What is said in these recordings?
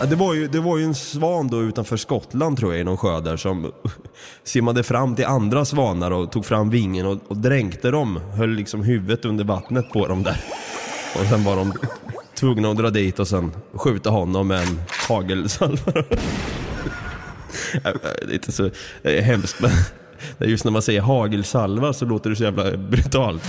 Ja, det, var ju, det var ju en svan då utanför Skottland tror jag i någon sjö där som simmade fram till andra svanar och tog fram vingen och, och dränkte dem. Höll liksom huvudet under vattnet på dem där. Och sen var de tvungna att dra dit och sen skjuta honom med en hagelsalva. det är inte så det är hemskt men just när man säger hagelsalva så låter det så jävla brutalt.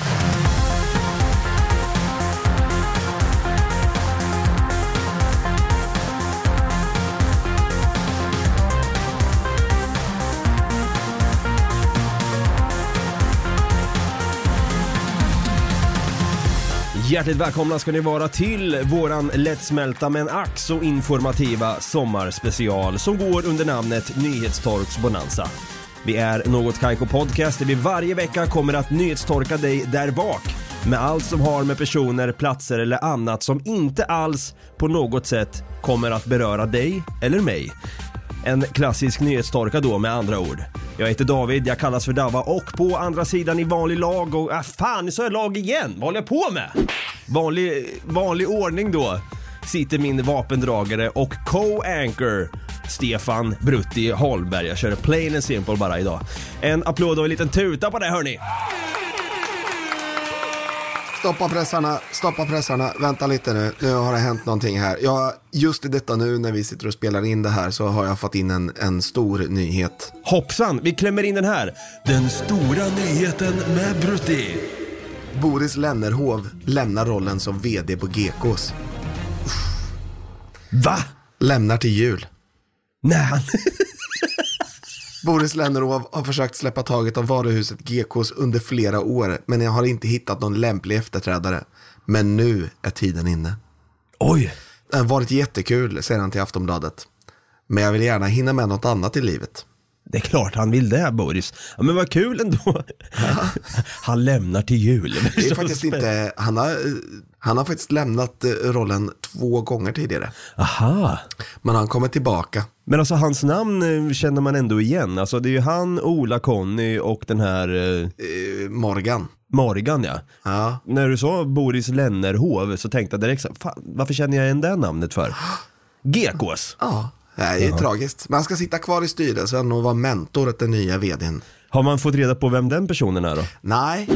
Hjärtligt välkomna ska ni vara till våran lättsmälta men ack så informativa sommarspecial som går under namnet Nyhetstorks Bonanza. Vi är Något Kaiko Podcast där vi varje vecka kommer att nyhetstorka dig där bak med allt som har med personer, platser eller annat som inte alls på något sätt kommer att beröra dig eller mig. En klassisk nyhetstorka då med andra ord. Jag heter David, jag kallas för Dava och på andra sidan i vanlig lag och... Ah, fan, nu sa jag lag igen! Vad håller jag på med? Vanlig, vanlig ordning då sitter min vapendragare och co-anchor Stefan Brutti Holmberg. Jag kör plain and simple bara idag. En applåd och en liten tuta på det hörni. Stoppa pressarna, stoppa pressarna, vänta lite nu, nu har det hänt någonting här. Jag, just i detta nu när vi sitter och spelar in det här så har jag fått in en, en stor nyhet. Hoppsan, vi klämmer in den här. Den stora nyheten med Brutti. Boris Lennerhov lämnar rollen som vd på Gekås. Va? Lämnar till jul. Nej. Boris Lennerhov har försökt släppa taget om varuhuset Gekås under flera år, men jag har inte hittat någon lämplig efterträdare. Men nu är tiden inne. Oj! Det har varit jättekul, säger han till Aftonbladet. Men jag vill gärna hinna med något annat i livet. Det är klart han vill det Boris. Ja, men vad kul ändå. Han lämnar till jul. Det är Så faktiskt spännande. inte, han har, han har faktiskt lämnat eh, rollen två gånger tidigare. Aha. Men han kommer tillbaka. Men alltså hans namn eh, känner man ändå igen. Alltså det är ju han, Ola, Conny och den här eh, Eh, Morgan. Morgan ja. Ja. När du sa Boris Lennerhov så tänkte jag direkt fan, varför känner jag igen det namnet för? Gekås. Ja, det är tragiskt. Men han ska sitta kvar i styrelsen och vara mentor åt den nya vdn. Har man fått reda på vem den personen är då? Nej,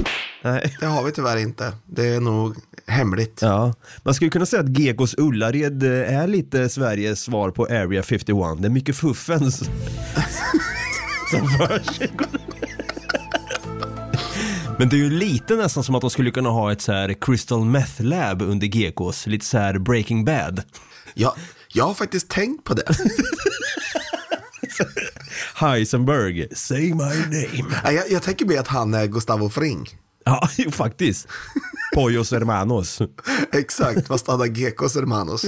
Nej. det har vi tyvärr inte. Det är nog hemligt. Ja, man skulle kunna säga att Gekås Ullared eh, är lite Sveriges svar på Area 51. Det är mycket fuffens som försiggår. Men det är ju lite nästan som att de skulle kunna ha ett så här crystal meth lab under Gekås, lite så här breaking bad. Jag, jag har faktiskt tänkt på det. Heisenberg, say my name. Jag, jag tänker mig att han är Gustavo Fring. Ja, faktiskt. Pollos hermanos. Exakt, fast han är Gekos hermanos.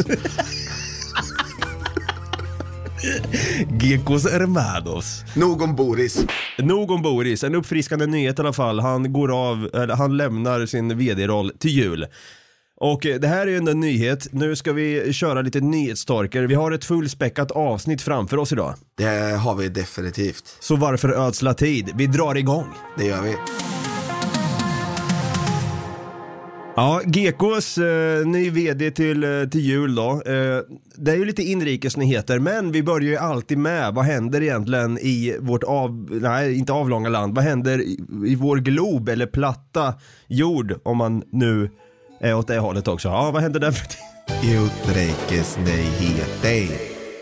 Gekos hermanos. Nog om Boris. Nog om Boris, en uppfriskande nyhet i alla fall. Han går av, eller han lämnar sin vd-roll till jul. Och eh, det här är ju en nyhet. Nu ska vi köra lite nyhetstorkar. Vi har ett fullspäckat avsnitt framför oss idag. Det har vi definitivt. Så varför ödsla tid? Vi drar igång. Det gör vi. Ja, Gekås eh, ny vd till, eh, till jul då. Eh, det är ju lite inrikesnyheter, men vi börjar ju alltid med vad händer egentligen i vårt av, nej inte avlånga land, vad händer i, i vår glob eller platta jord om man nu är åt det hållet också. Ja, vad händer där för Utrikesnyheter.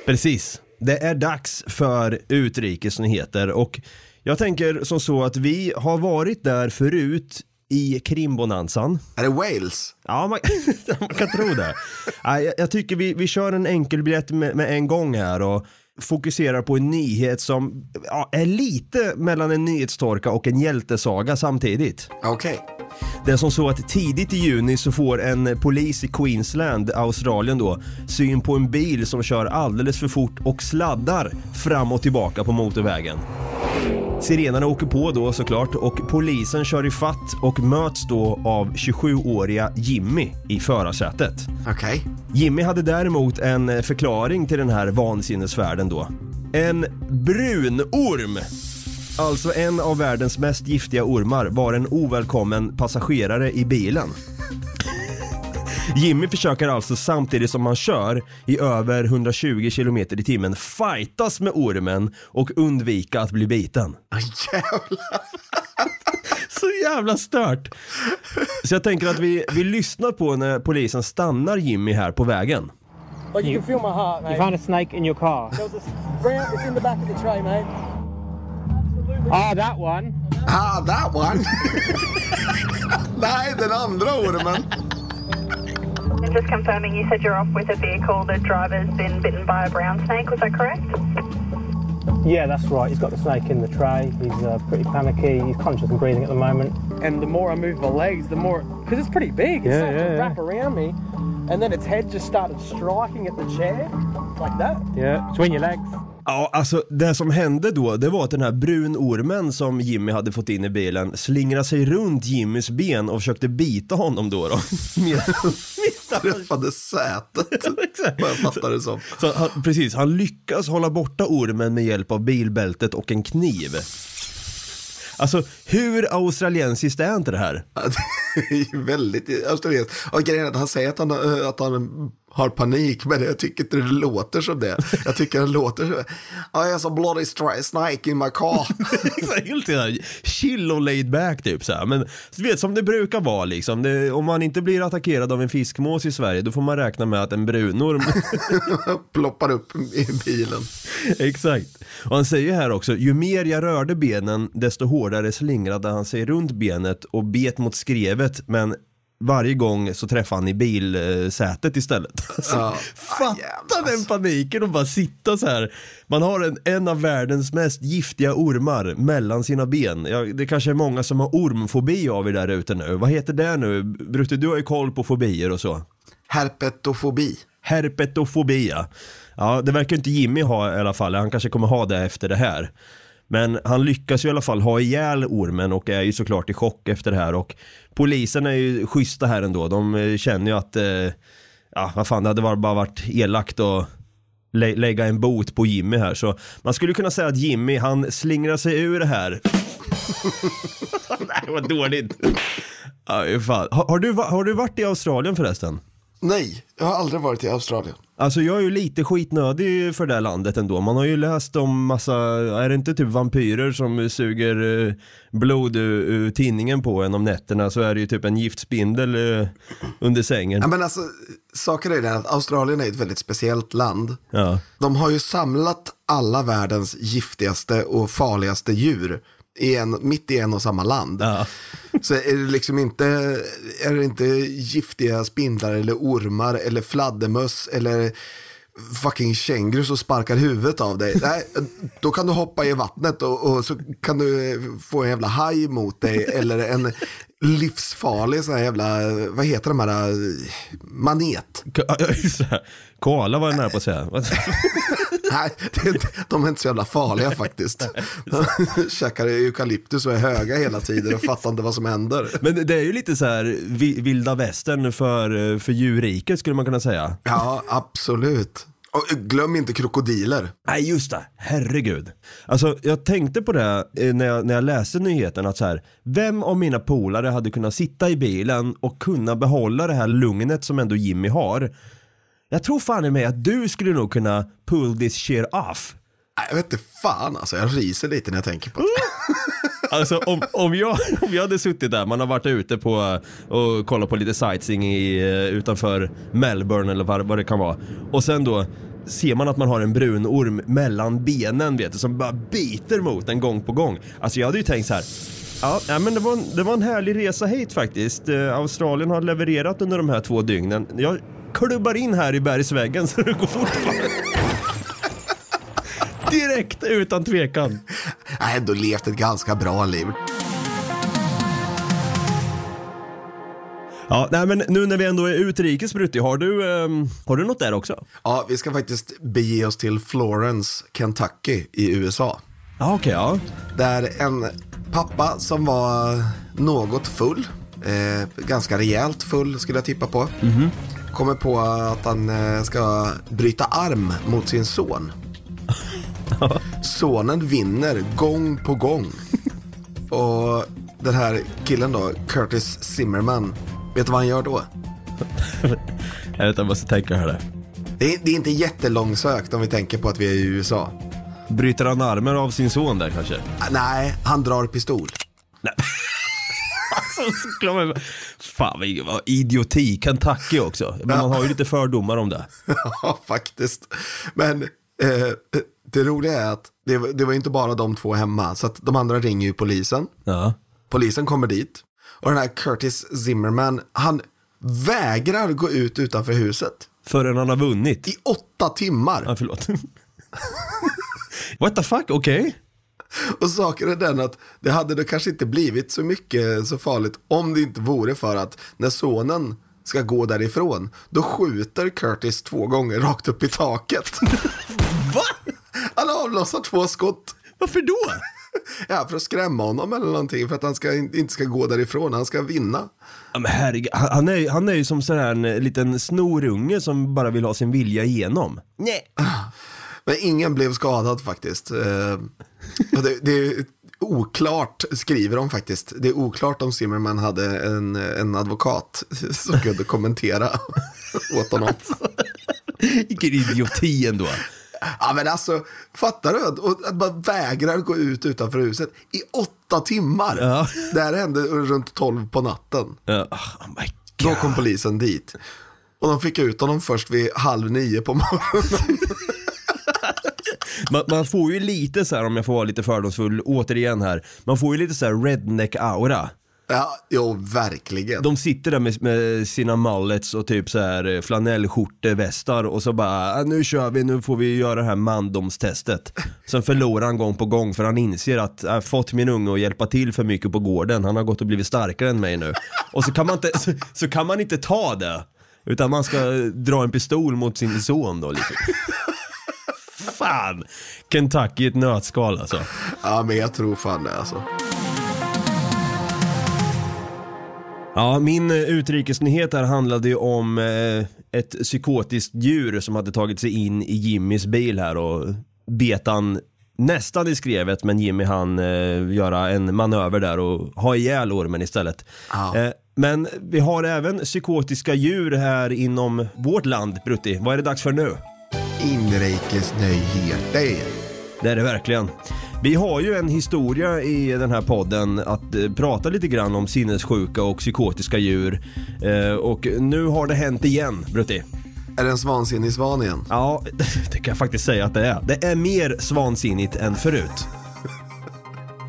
Precis. Det är dags för utrikesnyheter och jag tänker som så att vi har varit där förut i krimbonanzan. Är det Wales? Ja, man, man kan tro det. Ja, jag, jag tycker vi, vi kör en enkelbiljett med, med en gång här och fokuserar på en nyhet som ja, är lite mellan en nyhetstorka och en hjältesaga samtidigt. Okej. Det är som så att tidigt i juni så får en polis i Queensland, Australien då, syn på en bil som kör alldeles för fort och sladdar fram och tillbaka på motorvägen. Sirenerna åker på då såklart och polisen kör i fatt och möts då av 27-åriga Jimmy i förarsätet. Okej. Jimmy hade däremot en förklaring till den här vansinnesfärden då. En brunorm, alltså en av världens mest giftiga ormar, var en ovälkommen passagerare i bilen. Jimmy försöker alltså samtidigt som han kör i över 120 km i timmen fightas med ormen och undvika att bli biten. Så jävla stört. Så jag tänker att vi, vi lyssnar på när polisen stannar Jimmy här på vägen. Like you, can feel my heart, You mate. found a snake in your car. There was a brown, it's in the back of the tray, mate. Ah, that one. Ah, that one. Nej, den andra ormen. And just confirming, you said you're off with a vehicle. The driver's been bitten by a brown snake. Was that correct? Yeah, that's right. He's got the snake in the tray. He's uh, pretty panicky. He's conscious and breathing at the moment. And the more I move my legs, the more because it's pretty big. It Yeah, started yeah, to yeah. wrap around me, and then its head just started striking at the chair like that. Yeah, between your legs. Ja, alltså det som hände då, det var att den här brunormen som Jimmy hade fått in i bilen slingrade sig runt Jimmys ben och försökte bita honom då. då. Träffade sätet. Vad jag fattar det som. Så han, precis, han lyckas hålla borta ormen med hjälp av bilbältet och en kniv. Alltså hur australiensiskt är inte det här? Det är ju väldigt australienskt. Och grejen är att han säger att han, eh, att han har panik, men jag tycker inte det låter som det. Jag tycker det låter så. I has a bloody snake in my car. Helt såhär chill och laid back typ såhär. Men du vet som det brukar vara liksom. Det, om man inte blir attackerad av en fiskmås i Sverige då får man räkna med att en brunorm Ploppar upp i bilen. Exakt. Och han säger här också, ju mer jag rörde benen desto hårdare slingrade han sig runt benet och bet mot skrevet men varje gång så träffade han i bilsätet istället. Alltså, Ja. fatta den paniken och bara sitta så här. Man har en, en av världens mest giftiga ormar mellan sina ben. Ja, det kanske är många som har ormfobi av er där ute nu. Vad heter det nu? Brutte, du har ju koll på fobier och så. Herpetofobi. Herpetofobi ja. Ja, det verkar inte Jimmy ha i alla fall. Han kanske kommer ha det efter det här. Men han lyckas ju i alla fall ha ihjäl ormen och är ju såklart i chock efter det här och polisen är ju schyssta här ändå. De eh, känner ju att, eh, ja vad fan det hade bara varit elakt att lä- lägga en bot på Jimmy här. Så man skulle kunna säga att Jimmy, han slingrar sig ur det här. Nej vad dåligt. Ja, fan. Har, har, du, har du varit i Australien förresten? Nej, jag har aldrig varit i Australien. Alltså jag är ju lite skitnödig för det här landet ändå. Man har ju läst om massa, är det inte typ vampyrer som suger eh, blod ur, tinningen på en om nätterna så är det ju typ en giftspindel eh, under sängen. Ja, men alltså, saken är den att Australien är ett väldigt speciellt land. Ja. De har ju samlat alla världens giftigaste och farligaste djur i en, mitt i en och samma land. Ja. Så är det liksom inte, är det inte giftiga spindlar eller ormar eller fladdermöss eller fucking känguru som sparkar huvudet av dig. Nej, då kan du hoppa i vattnet och, och så kan du få en jävla haj mot dig eller en livsfarlig sån här jävla, vad heter de här, eh, manet. Koala var jag nära på att säga. Nej, det de är inte så jävla farliga faktiskt. De käkar eukalyptus och är höga hela tiden och fattar inte vad som händer. Men det är ju lite så här vi- vilda västern för, för djurriket skulle man kunna säga. Ja, absolut. Och glöm inte krokodiler. Nej just det, herregud. Alltså jag tänkte på det eh, när jag, när jag läste nyheten att så här, vem av mina polare hade kunnat sitta i bilen och kunna behålla det här lugnet som ändå Jimmy har. Jag tror fan i mig att du skulle nog kunna pull this shit off. Jag vet inte fan alltså, jag ryser lite när jag tänker på det. Alltså om, om, jag, om jag hade suttit där, man har varit ute på och kollat på lite sightseeing i, eh, utanför Melbourne eller vad, vad det kan vara. Och sen då ser man att man har en brun orm mellan benen vet du, som bara biter mot en gång på gång. Alltså jag hade ju tänkt så här. Ja, ja, men det var, en, det var en härlig resa hit faktiskt. Eh, Australien har levererat under de här två dygnen. Jag klubbar in här i bergsväggen så det går fort. Direkt utan tvekan. Jag har ändå levt ett ganska bra liv. Ja, nej men nu när vi ändå är utrikes Brutti, har du, ehm, har du något där också? Ja, vi ska faktiskt bege oss till Florence, Kentucky i USA. Ja, okej, ja. Där en pappa som var något full, eh, ganska rejält full skulle jag tippa på, kommer på att han eh, ska bryta arm mot sin son. Sonen vinner gång på gång. Och den här killen då, Curtis Zimmerman, vet du vad han gör då? Jag vet inte, jag måste tänka här. Det är, det är inte jättelångsökt om vi tänker på att vi är i USA. Bryter han armen av sin son där kanske? Nej, han drar pistol. Alltså, men- Fan vad, idioti, Kentucky också. Men man har ju lite fördomar om det. Ja, faktiskt. Men eh, det roliga är att det, var- det var inte bara de två hemma, så att de andra ringer ju polisen. Ja. Polisen kommer dit och den här Curtis Zimmerman, han vägrar gå ut utanför huset Förrän han har vunnit. i åtta timmar. Ja, förlåt. What the fuck, okej. Och saken är den att det hade det kanske inte blivit så mycket så farligt om det inte vore för att när sonen ska gå därifrån, då skjuter Curtis två gånger rakt upp i taket. Va? Han avlossar två skott. Varför då? Ja, för att skrämma honom eller någonting, för att han ska, inte ska gå därifrån, han ska vinna. Ja, men herregud, han är, han är ju som sån här en liten snorunge som bara vill ha sin vilja igenom. Nej. Men ingen blev skadad faktiskt. Eh, det, det är oklart, skriver de faktiskt. Det är oklart om Zimmerman hade en, en advokat som kunde kommentera åt honom. Vilken idioti ändå. Ja men alltså, fattar du? Och Att man vägrar gå ut utanför huset i åtta timmar. Ja. Det här hände runt tolv på natten. Ja, oh my Då kom polisen dit. Och de fick ut honom först vid halv nio på morgonen. Man, man får ju lite så här, om jag får vara lite fördomsfull, återigen här. Man får ju lite så här redneck-aura. Ja, jo, verkligen. De sitter där med, med sina mullets och typ så här eh, flanellskjortevästar och så bara, ah, nu kör vi, nu får vi göra det här mandomstestet. Sen förlorar han gång på gång för han inser att jag har fått min unge att hjälpa till för mycket på gården, han har gått och blivit starkare än mig nu. Och så kan man inte, så, så kan man inte ta det. Utan man ska dra en pistol mot sin son då liksom. Fan! Kentucky i ett nötskal alltså. Ja, men jag tror fan det alltså. Ja, min eh, utrikesnyhet här handlade ju om eh, ett psykotiskt djur som hade tagit sig in i Jimmys bil här och bet han nästan i skrevet men Jimmy han eh, göra en manöver där och ha ihjäl ormen istället. Ja. Eh, men vi har även psykotiska djur här inom vårt land, Brutti. Vad är det dags för nu? Inrikesnyheter. Det är det verkligen. Vi har ju en historia i den här podden att eh, prata lite grann om sinnessjuka och psykotiska djur. Eh, och nu har det hänt igen, Brutti. Är det en svansinnig svan igen? Ja, det kan jag faktiskt säga att det är. Det är mer svansinnigt än förut.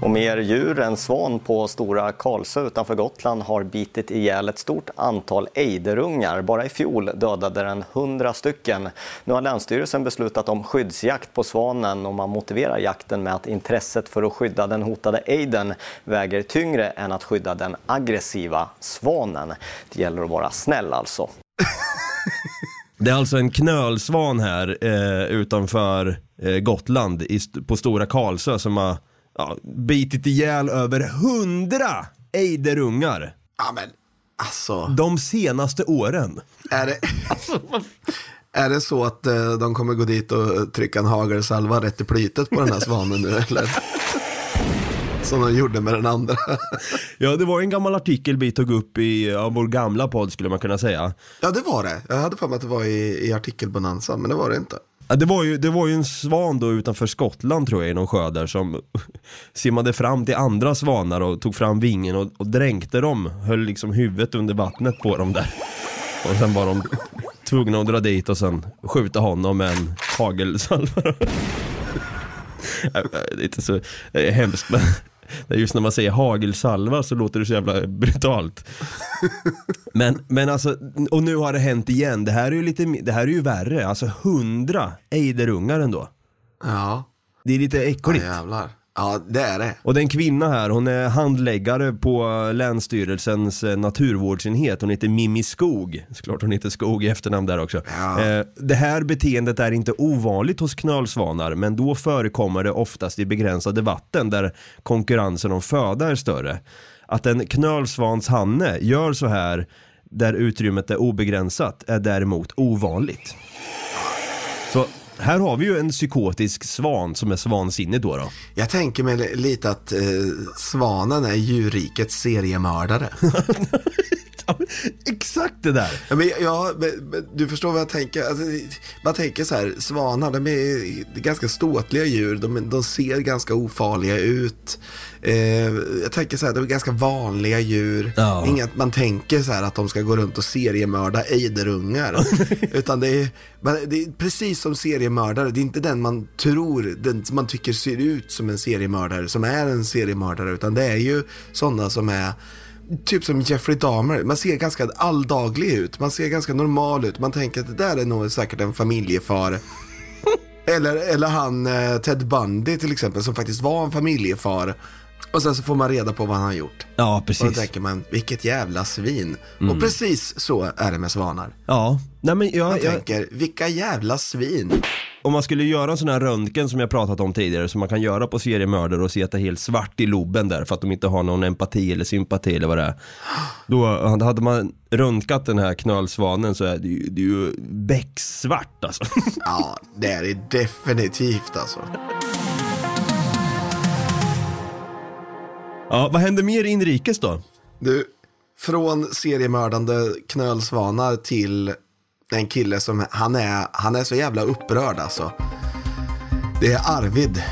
Och mer djur än svan på Stora Karlsö utanför Gotland har bitit ihjäl ett stort antal ejderungar. Bara i fjol dödade den 100 stycken. Nu har Länsstyrelsen beslutat om skyddsjakt på svanen och man motiverar jakten med att intresset för att skydda den hotade ejdern väger tyngre än att skydda den aggressiva svanen. Det gäller att vara snäll alltså. Det är alltså en knölsvan här eh, utanför eh, Gotland i, på Stora Karlsö som har ja, bitit ihjäl över hundra ejderungar Ja, men alltså. de senaste åren. Är det, är det så att eh, de kommer gå dit och trycka en hagelsalva rätt i plytet på den här svanen nu eller? Som de gjorde med den andra. Ja, det var en gammal artikel vi tog upp i ja, vår gamla podd skulle man kunna säga. Ja, det var det. Jag hade för mig att det var i, i artikelbonanza, men det var det inte. Det, var ju, det var ju en svan då utanför Skottland tror jag i någon sjö där som simmade fram till andra svanar och tog fram vingen och, och dränkte dem, höll liksom huvudet under vattnet på dem där. Och sen var de tvungna att dra dit och sen skjuta honom med en hagelsalva. Det är inte så det är hemskt men just när man säger hagelsalva så låter det så jävla brutalt. Men, men alltså, och nu har det hänt igen. Det här är ju lite, det här är ju värre. Alltså hundra ejderungar ändå. Ja, Det är lite ja äckligt. jävlar. Ja, det är det. Och den kvinna här, hon är handläggare på Länsstyrelsens eh, naturvårdsenhet. Hon heter Mimmi Skog. Såklart hon heter Skog i efternamn där också. Ja. Eh, det här beteendet är inte ovanligt hos knölsvanar, men då förekommer det oftast i begränsade vatten där konkurrensen om föda är större. Att en knölsvans hanne gör så här där utrymmet är obegränsat är däremot ovanligt. Här har vi ju en psykotisk svan som är svansinnig då. då. Jag tänker mig li- lite att eh, svanen är djurrikets seriemördare. Exakt det där. Ja, men, ja, men, du förstår vad jag tänker. Alltså, man tänker så här, svanar, de är ganska ståtliga djur. De, de ser ganska ofarliga ut. Eh, jag tänker så här, de är ganska vanliga djur. Ja. Inget man tänker så här att de ska gå runt och seriemörda ejderungar. Utan det är, det är precis som seriemördare. Det är inte den man tror, den man tycker ser ut som en seriemördare, som är en seriemördare. Utan det är ju sådana som är Typ som Jeffrey Dahmer, man ser ganska alldaglig ut, man ser ganska normal ut, man tänker att det där är nog säkert en familjefar. Eller, eller han eh, Ted Bundy till exempel som faktiskt var en familjefar. Och sen så får man reda på vad han har gjort. Ja, Och då precis. tänker man, vilket jävla svin. Mm. Och precis så är det med svanar. Ja, nej men Man jag, jag, tänker, vilka jävla svin. Om man skulle göra en sån här röntgen som jag pratat om tidigare som man kan göra på seriemördare och se att det är helt svart i loben där för att de inte har någon empati eller sympati eller vad det är. Då hade man röntgat den här knölsvanen så är det ju, det är ju becksvart alltså. Ja, det är det definitivt alltså. Ja, vad händer mer inrikes då? Du, från seriemördande knölsvanar till en kille som, han är, han är så jävla upprörd alltså. Det är Arvid.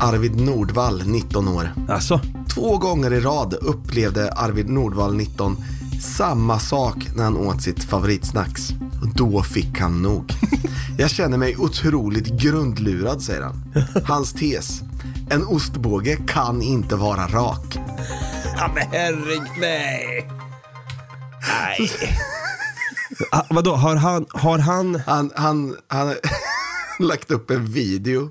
Arvid Nordvall, 19 år. Alltså, Två gånger i rad upplevde Arvid Nordvall, 19, samma sak när han åt sitt favoritsnacks. Då fick han nog. Jag känner mig otroligt grundlurad, säger han. Hans tes. En ostbåge kan inte vara rak. ja men herregud, nej. Nej. Ah, vadå, har han, har han, Han, han, han lagt upp en video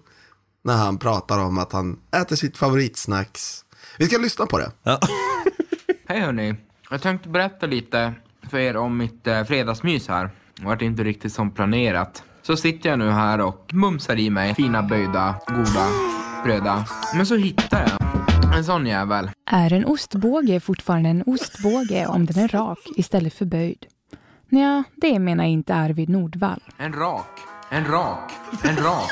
när han pratar om att han äter sitt favoritsnacks. Vi ska lyssna på det. ja. Hej hörni. Jag tänkte berätta lite för er om mitt eh, fredagsmys här. Det vart inte riktigt som planerat. Så sitter jag nu här och mumsar i mig fina böjda, goda, spröda. Men så hittar jag en sån jävel. Är en ostbåge fortfarande en ostbåge om den är rak istället för böjd? Nja, det menar inte Arvid Nordvall. En rak, en rak, en rak.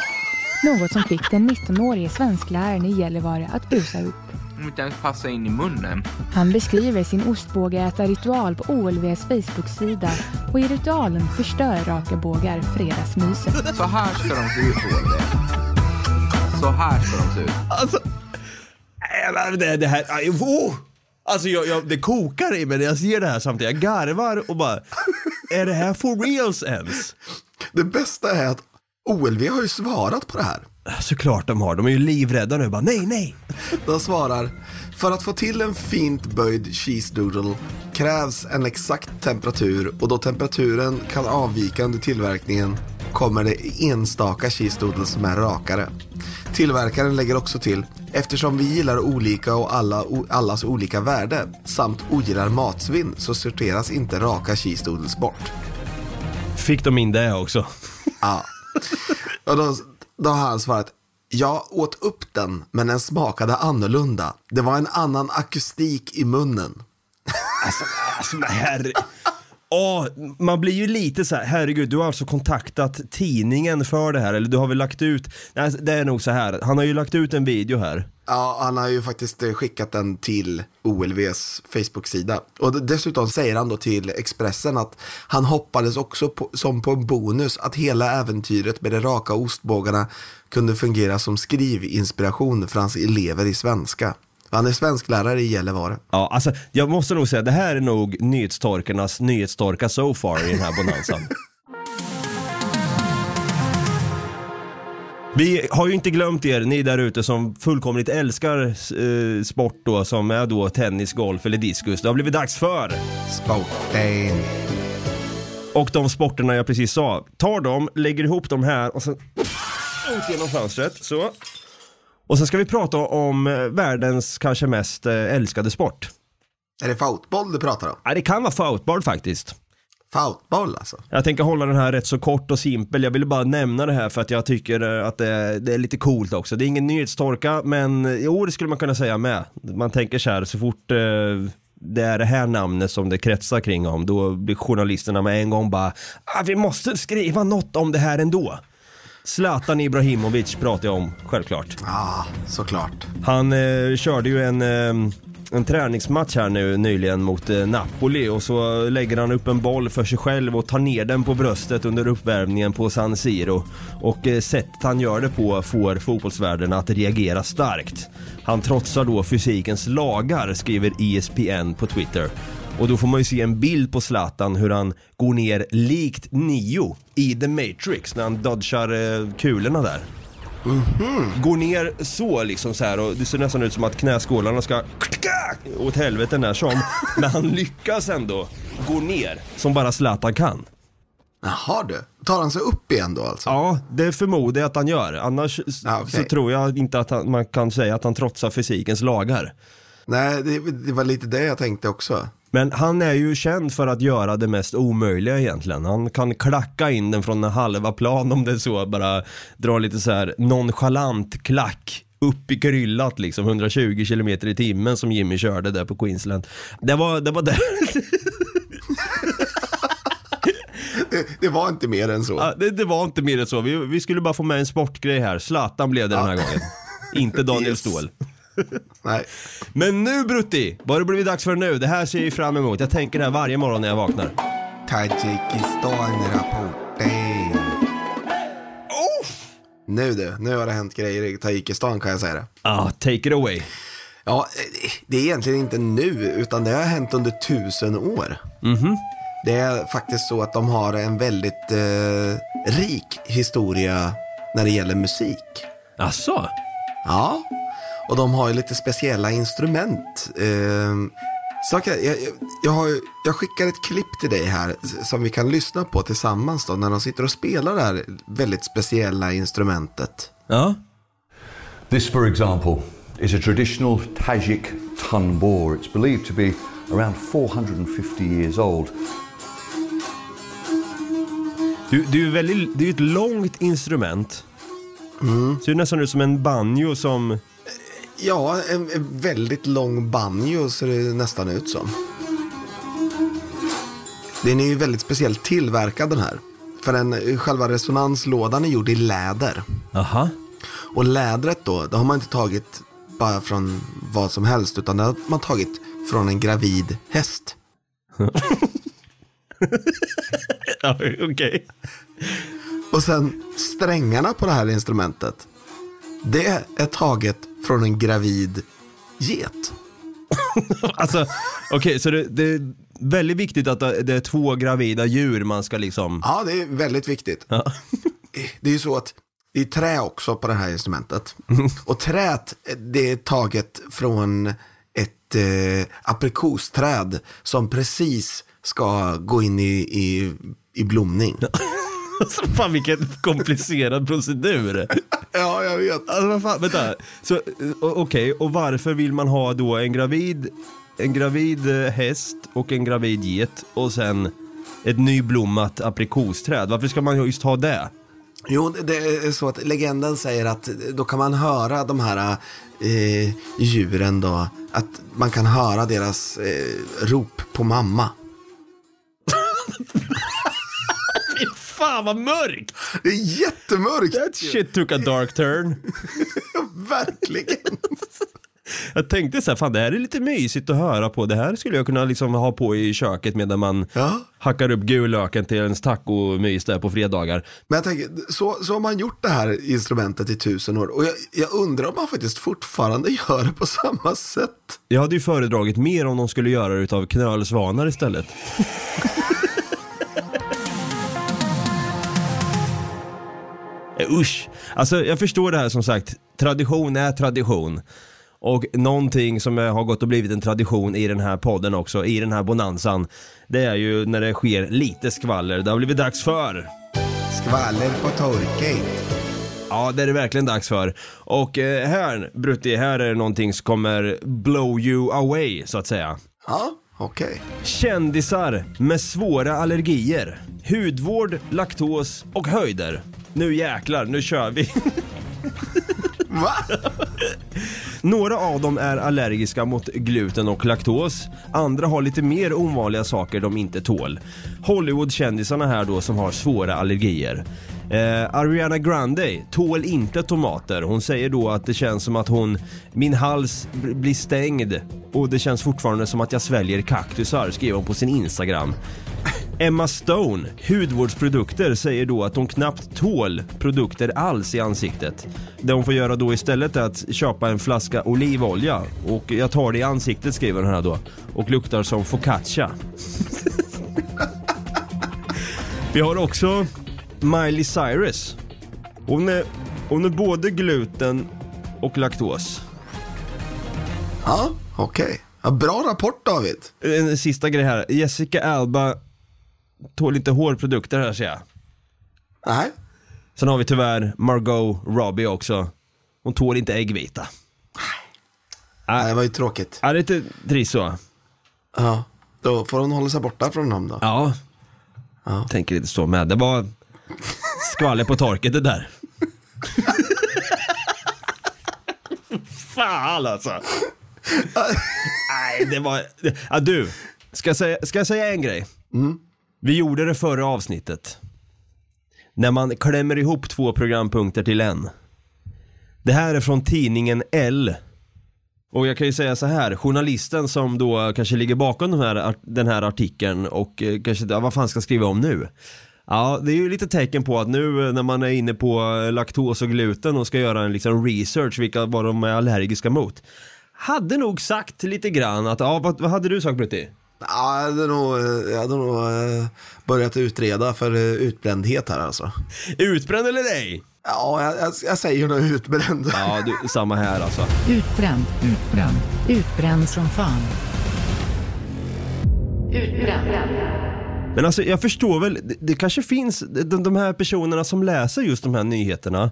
Något som fick den 19-årige svenskläraren i Gällivare att busa upp. Inte ens passar in i munnen. Han beskriver sin ostbågeätarritual på OLVs Facebook-sida och i ritualen förstör raka bågar fredagsmyset. Så här ska de se ut det. Så här ska de se ut. Alltså, det, det här, oh! Alltså jag, jag, det kokar i mig när jag ser det här samtidigt. Jag garvar och bara, är det här for reals ens? Det bästa är att OLV har ju svarat på det här. Såklart de har, de är ju livrädda nu bara, nej nej. De svarar, för att få till en fint böjd cheese doodle krävs en exakt temperatur och då temperaturen kan avvika under tillverkningen kommer det enstaka cheese som är rakare. Tillverkaren lägger också till, eftersom vi gillar olika och alla, allas olika värde samt ogillar matsvinn så sorteras inte raka cheese bort. Fick de in det också? Ja. Och då, då har han svarat, jag åt upp den men den smakade annorlunda. Det var en annan akustik i munnen. Alltså, alltså herre... Åh, man blir ju lite så här, herregud, du har alltså kontaktat tidningen för det här, eller du har väl lagt ut, nej det är nog så här, han har ju lagt ut en video här. Ja, han har ju faktiskt eh, skickat den till OLVs Facebook-sida. Och dessutom säger han då till Expressen att han hoppades också på, som på en bonus att hela äventyret med de raka ostbågarna kunde fungera som skrivinspiration för hans elever i svenska. Han är svensklärare i Gällivare. Ja, alltså jag måste nog säga, det här är nog nyhetstorkarnas nyhetstorka so far i den här bonanzan. Vi har ju inte glömt er, ni där ute som fullkomligt älskar eh, sport då, som är då tennis, golf eller diskus. Det har blivit dags för Sporten. Och de sporterna jag precis sa, tar dem, lägger ihop dem här och sen ut genom fönstret, så. Och sen ska vi prata om eh, världens kanske mest eh, älskade sport. Är det fotboll du pratar om? Ja, det kan vara fotboll faktiskt. Fotboll alltså? Jag tänker hålla den här rätt så kort och simpel. Jag ville bara nämna det här för att jag tycker eh, att det är, det är lite coolt också. Det är ingen nyhetstorka, men jo, det skulle man kunna säga med. Man tänker så här, så fort eh, det är det här namnet som det kretsar kring om, då blir journalisterna med en gång bara, ah, vi måste skriva något om det här ändå. Zlatan Ibrahimovic pratar jag om, självklart. Ja, såklart. Han eh, körde ju en, eh, en träningsmatch här nu nyligen mot eh, Napoli och så lägger han upp en boll för sig själv och tar ner den på bröstet under uppvärmningen på San Siro. Och eh, sättet han gör det på får fotbollsvärlden att reagera starkt. Han trotsar då fysikens lagar, skriver ESPN på Twitter. Och då får man ju se en bild på Zlatan hur han går ner likt Neo i The Matrix när han dodgar eh, kulorna där. Går ner så liksom så här och det ser nästan ut som att knäskålarna ska åt helvete när som. Men han lyckas ändå gå ner som bara Zlatan kan. Jaha du, tar han sig upp igen då alltså? Ja, det förmodar jag att han gör. Annars Ja, okej. så tror jag inte att han, man kan säga att han trotsar fysikens lagar. Nej, det, det var lite det jag tänkte också. Men han är ju känd för att göra det mest omöjliga egentligen. Han kan klacka in den från en halva plan om det är så, bara dra lite så här nonchalant klack upp i kryllat liksom, 120 km i timmen som Jimmy körde där på Queensland. Det var det. Var det. Det, det var inte mer än så. Ja, det, det var inte mer än så. Vi, vi skulle bara få med en sportgrej här. Zlatan blev det den här gången. Inte Daniel Yes. Ståhl. Nej. Men nu Brutti, vad har det blivit dags för nu? Det här ser jag fram emot. Jag tänker det här varje morgon när jag vaknar. Tadzjikistan-rapporten. Nu du, nu har det hänt grejer i Tadzjikistan kan jag säga det. Ah, take it away. Ja, eh, det är egentligen inte nu, utan det har hänt under tusen år. Det är faktiskt så att de har en väldigt eh, rik historia när det gäller musik. Asså? Ja, och de har ju lite speciella instrument. Eh, så jag, jag, jag, har, jag skickar ett klipp till dig här som vi kan lyssna på tillsammans då när de sitter och spelar det här väldigt speciella instrumentet. Ja. This, for example, is a traditional Tajik tanbour. It's believed to be around 450 years old. Du, det är ju väldigt, det är ett långt instrument. Ser nästan ut som en banjo som... Ja, en, en väldigt lång banjo ser det nästan ut som. Den är ju väldigt speciellt tillverkad den här. För den, själva resonanslådan är gjord i läder. Aha. Och lädret då, det har man inte tagit bara från vad som helst utan det har man tagit från en gravid häst. Ja, okej. Och sen strängarna på det här instrumentet, det är taget från en gravid get. Alltså, okej, så det, det är väldigt viktigt att det är två gravida djur man ska liksom... Ja, det är väldigt viktigt. Ja. Det är ju så att det är trä också på det här instrumentet. Och träet, det är taget från ett eh, aprikosträd som precis ska gå in i, i, i blomning. Alltså, fan vilken komplicerad procedur. Ja, jag vet. Alltså vad fan, vänta. Så, eh, okej, och varför vill man ha då en gravid, en gravid eh, häst och en gravid get och sen ett nyblommat aprikosträd? Varför ska man just ha det? Jo, det är så att legenden säger att då kan man höra de här eh, djuren då, att man kan höra deras eh, rop på mamma. Fan vad mörkt! Det är jättemörkt! That shit took a dark turn. Verkligen! Jag tänkte så här, fan det här är lite mysigt att höra på. Det här skulle jag kunna liksom ha på i köket medan man Ja. hackar upp gulöken till ens tacomys där på fredagar. Men jag tänker, så, så har man gjort det här instrumentet i tusen år. Och jag, jag undrar om man faktiskt fortfarande gör det på samma sätt. Jag hade ju föredragit mer om de skulle göra det utav knölsvanar istället. Usch! Alltså jag förstår det här som sagt, tradition är tradition. Och någonting som eh, har gått och blivit en tradition i den här podden också, i den här bonanzan, det är ju när det sker lite skvaller. Det har blivit dags för Skvaller på Torkate. Ja, det är det verkligen dags för. Och eh, här, Brutti, här är det någonting som kommer blow you away, så att säga. Ja, okej. Kändisar med svåra allergier. Hudvård, laktos och höjder. Nu jäklar, nu kör vi. Va? Några av dem är allergiska mot gluten och laktos. Andra har lite mer ovanliga saker de inte tål. Hollywoodkändisarna här då som har svåra allergier. Eh, Ariana Grande tål inte tomater. Hon säger då att det känns som att hon, min hals blir stängd och det känns fortfarande som att jag sväljer kaktusar, skriver hon på sin Instagram. Emma Stone, hudvårdsprodukter, säger då att hon knappt tål produkter alls i ansiktet. Det hon får göra då istället är att köpa en flaska olivolja och jag tar det i ansiktet skriver hon här då och luktar som focaccia. Vi har också Miley Cyrus. Hon är, hon är både gluten och laktos. Ja, okej. Ja, bra rapport David. En sista grej här. Jessica Alba tål inte hårprodukter här ser jag. Nej. Sen har vi tyvärr Margot Robbie också. Hon tål inte äggvita. Nej, det var ju tråkigt. Ja, det är lite trist så. Ja, då får hon hålla sig borta från dem då. Ja. Ja. Tänker lite så med. Det var skvaller på torket det där. Fan alltså. Nej, det var... Ja, du. Ska jag säga, ska jag säga en grej? Vi gjorde det förra avsnittet. När man klämmer ihop två programpunkter till en. Det här är från tidningen L. Och jag kan ju säga så här, journalisten som då kanske ligger bakom den här, den här artikeln och eh, kanske, ja, vad fan ska jag skriva om nu? Ja, det är ju lite tecken på att nu eh, när man är inne på eh, laktos och gluten och ska göra en liksom research, vilka vad de är allergiska mot. Hade nog sagt lite grann att, ja vad, vad hade du sagt Brutti? Ja, jag hade nog, jag hade nog eh, börjat utreda för eh, utbrändhet här alltså. Utbränd eller ej? Ja, jag, jag, jag säger nog utbränd. Ja, du, samma här alltså. Utbränd, utbränd, utbränd som fan. Utbränd. Men alltså jag förstår väl, det, det kanske finns, de, de här personerna som läser just de här nyheterna,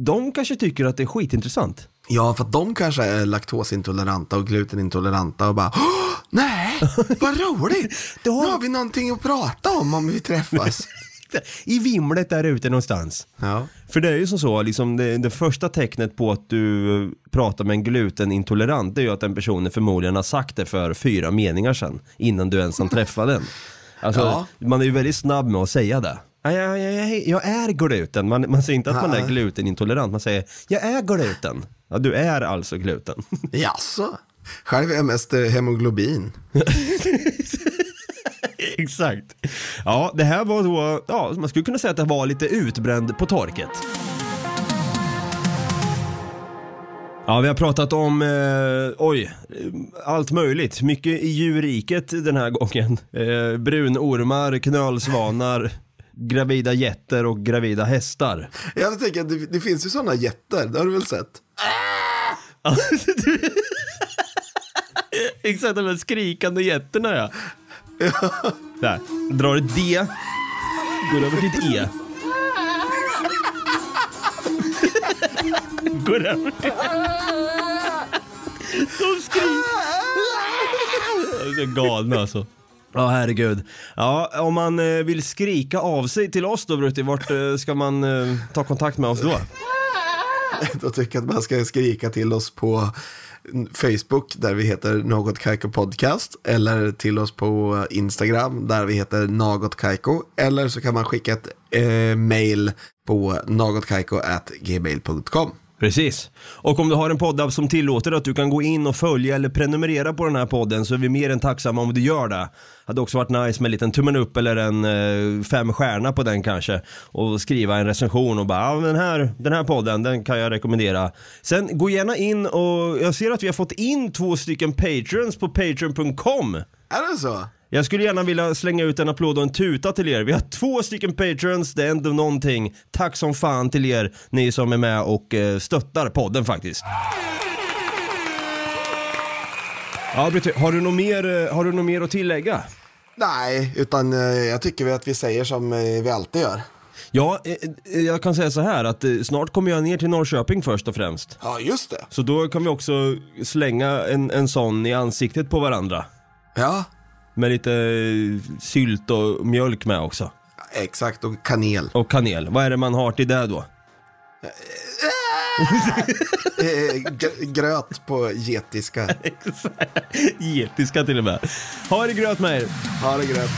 de kanske tycker att det är skitintressant. Ja, för att de kanske är laktosintoleranta och glutenintoleranta och bara Åh, Nej, vad roligt! Nu har vi någonting att prata om om vi träffas. I vimlet där ute någonstans. Ja. För det är ju som så, liksom det, det första tecknet på att du pratar med en glutenintolerant, det är ju att den personen förmodligen har sagt det för fyra meningar sedan, innan du ens har träffat den. Alltså, Ja. man är ju väldigt snabb med att säga det. Ja, ja, ja, ja, jag är gluten, man, man säger inte att man är glutenintolerant, man säger jag är gluten. Ja, du är alltså gluten. Jaså? Själv är jag mest eh, hemoglobin. Exakt. Ja, det här var då, ja, man skulle kunna säga att det var lite utbränd på torket. Ja, vi har pratat om, eh, oj, allt möjligt. Mycket i djurriket den här gången. Eh, brunormar, knölsvanar, gravida getter och gravida hästar. Jag tänker att det, det finns ju sådana jätter, det har du väl sett? Exakt, de här skrikande getterna ja. Där, drar ett D, går över till ett E. till... De skriker. De är galna alltså. Ja, herregud. Ja, om man eh, vill skrika av sig till oss då, Brutti, vart eh, ska man eh, ta kontakt med oss då? Då tycker jag att man ska skrika till oss på Facebook där vi heter Något Kaiko Podcast eller till oss på Instagram där vi heter Något Kaiko eller så kan man skicka ett eh, mail på nagotkaiko@gmail.com. Precis. Och om du har en poddapp som tillåter att du kan gå in och följa eller prenumerera på den här podden så är vi mer än tacksamma om du gör det. Hade också varit nice med en liten tummen upp eller en eh, fem stjärna på den kanske. Och skriva en recension och bara, ja den här, den här podden, den kan jag rekommendera. Sen gå gärna in och jag ser att vi har fått in två stycken patrons på patreon.com. Är det så? Jag skulle gärna vilja slänga ut en applåd och en tuta till er. Vi har två stycken patrons, det är ändå någonting. Tack som fan till er, ni som är med och eh, stöttar podden faktiskt. Ja, Britt, har du något mer, eh, har du något mer att tillägga? Nej, utan eh, jag tycker att vi säger som vi alltid gör. Ja, jag kan säga så här att snart kommer jag ner till Norrköping först och främst. Ja, just det. Så då kan vi också slänga en, en sån i ansiktet på varandra. Ja, Med lite eh, sylt och mjölk med också. exakt. Och kanel. Och kanel. Vad är det man har till det då? Eh, gr- gröt på getiska. Getiska till och med. Ha det gröt med er. Ha det gröt.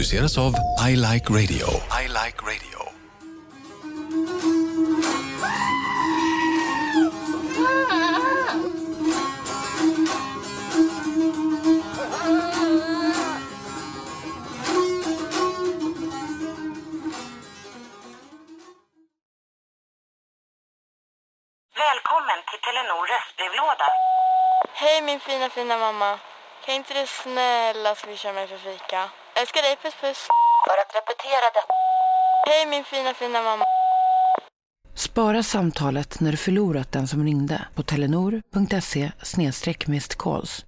Produceras av I Like Radio. I like radio. Välkommen till Telenor röstbrevlåda. Hej min fina fina mamma. Kan inte du snälla swisha mig för fika? Älskar dig, puss puss. För att repetera detta. Hej min fina fina mamma. Spara samtalet när du förlorat den som ringde på telenor.se snedstreck calls.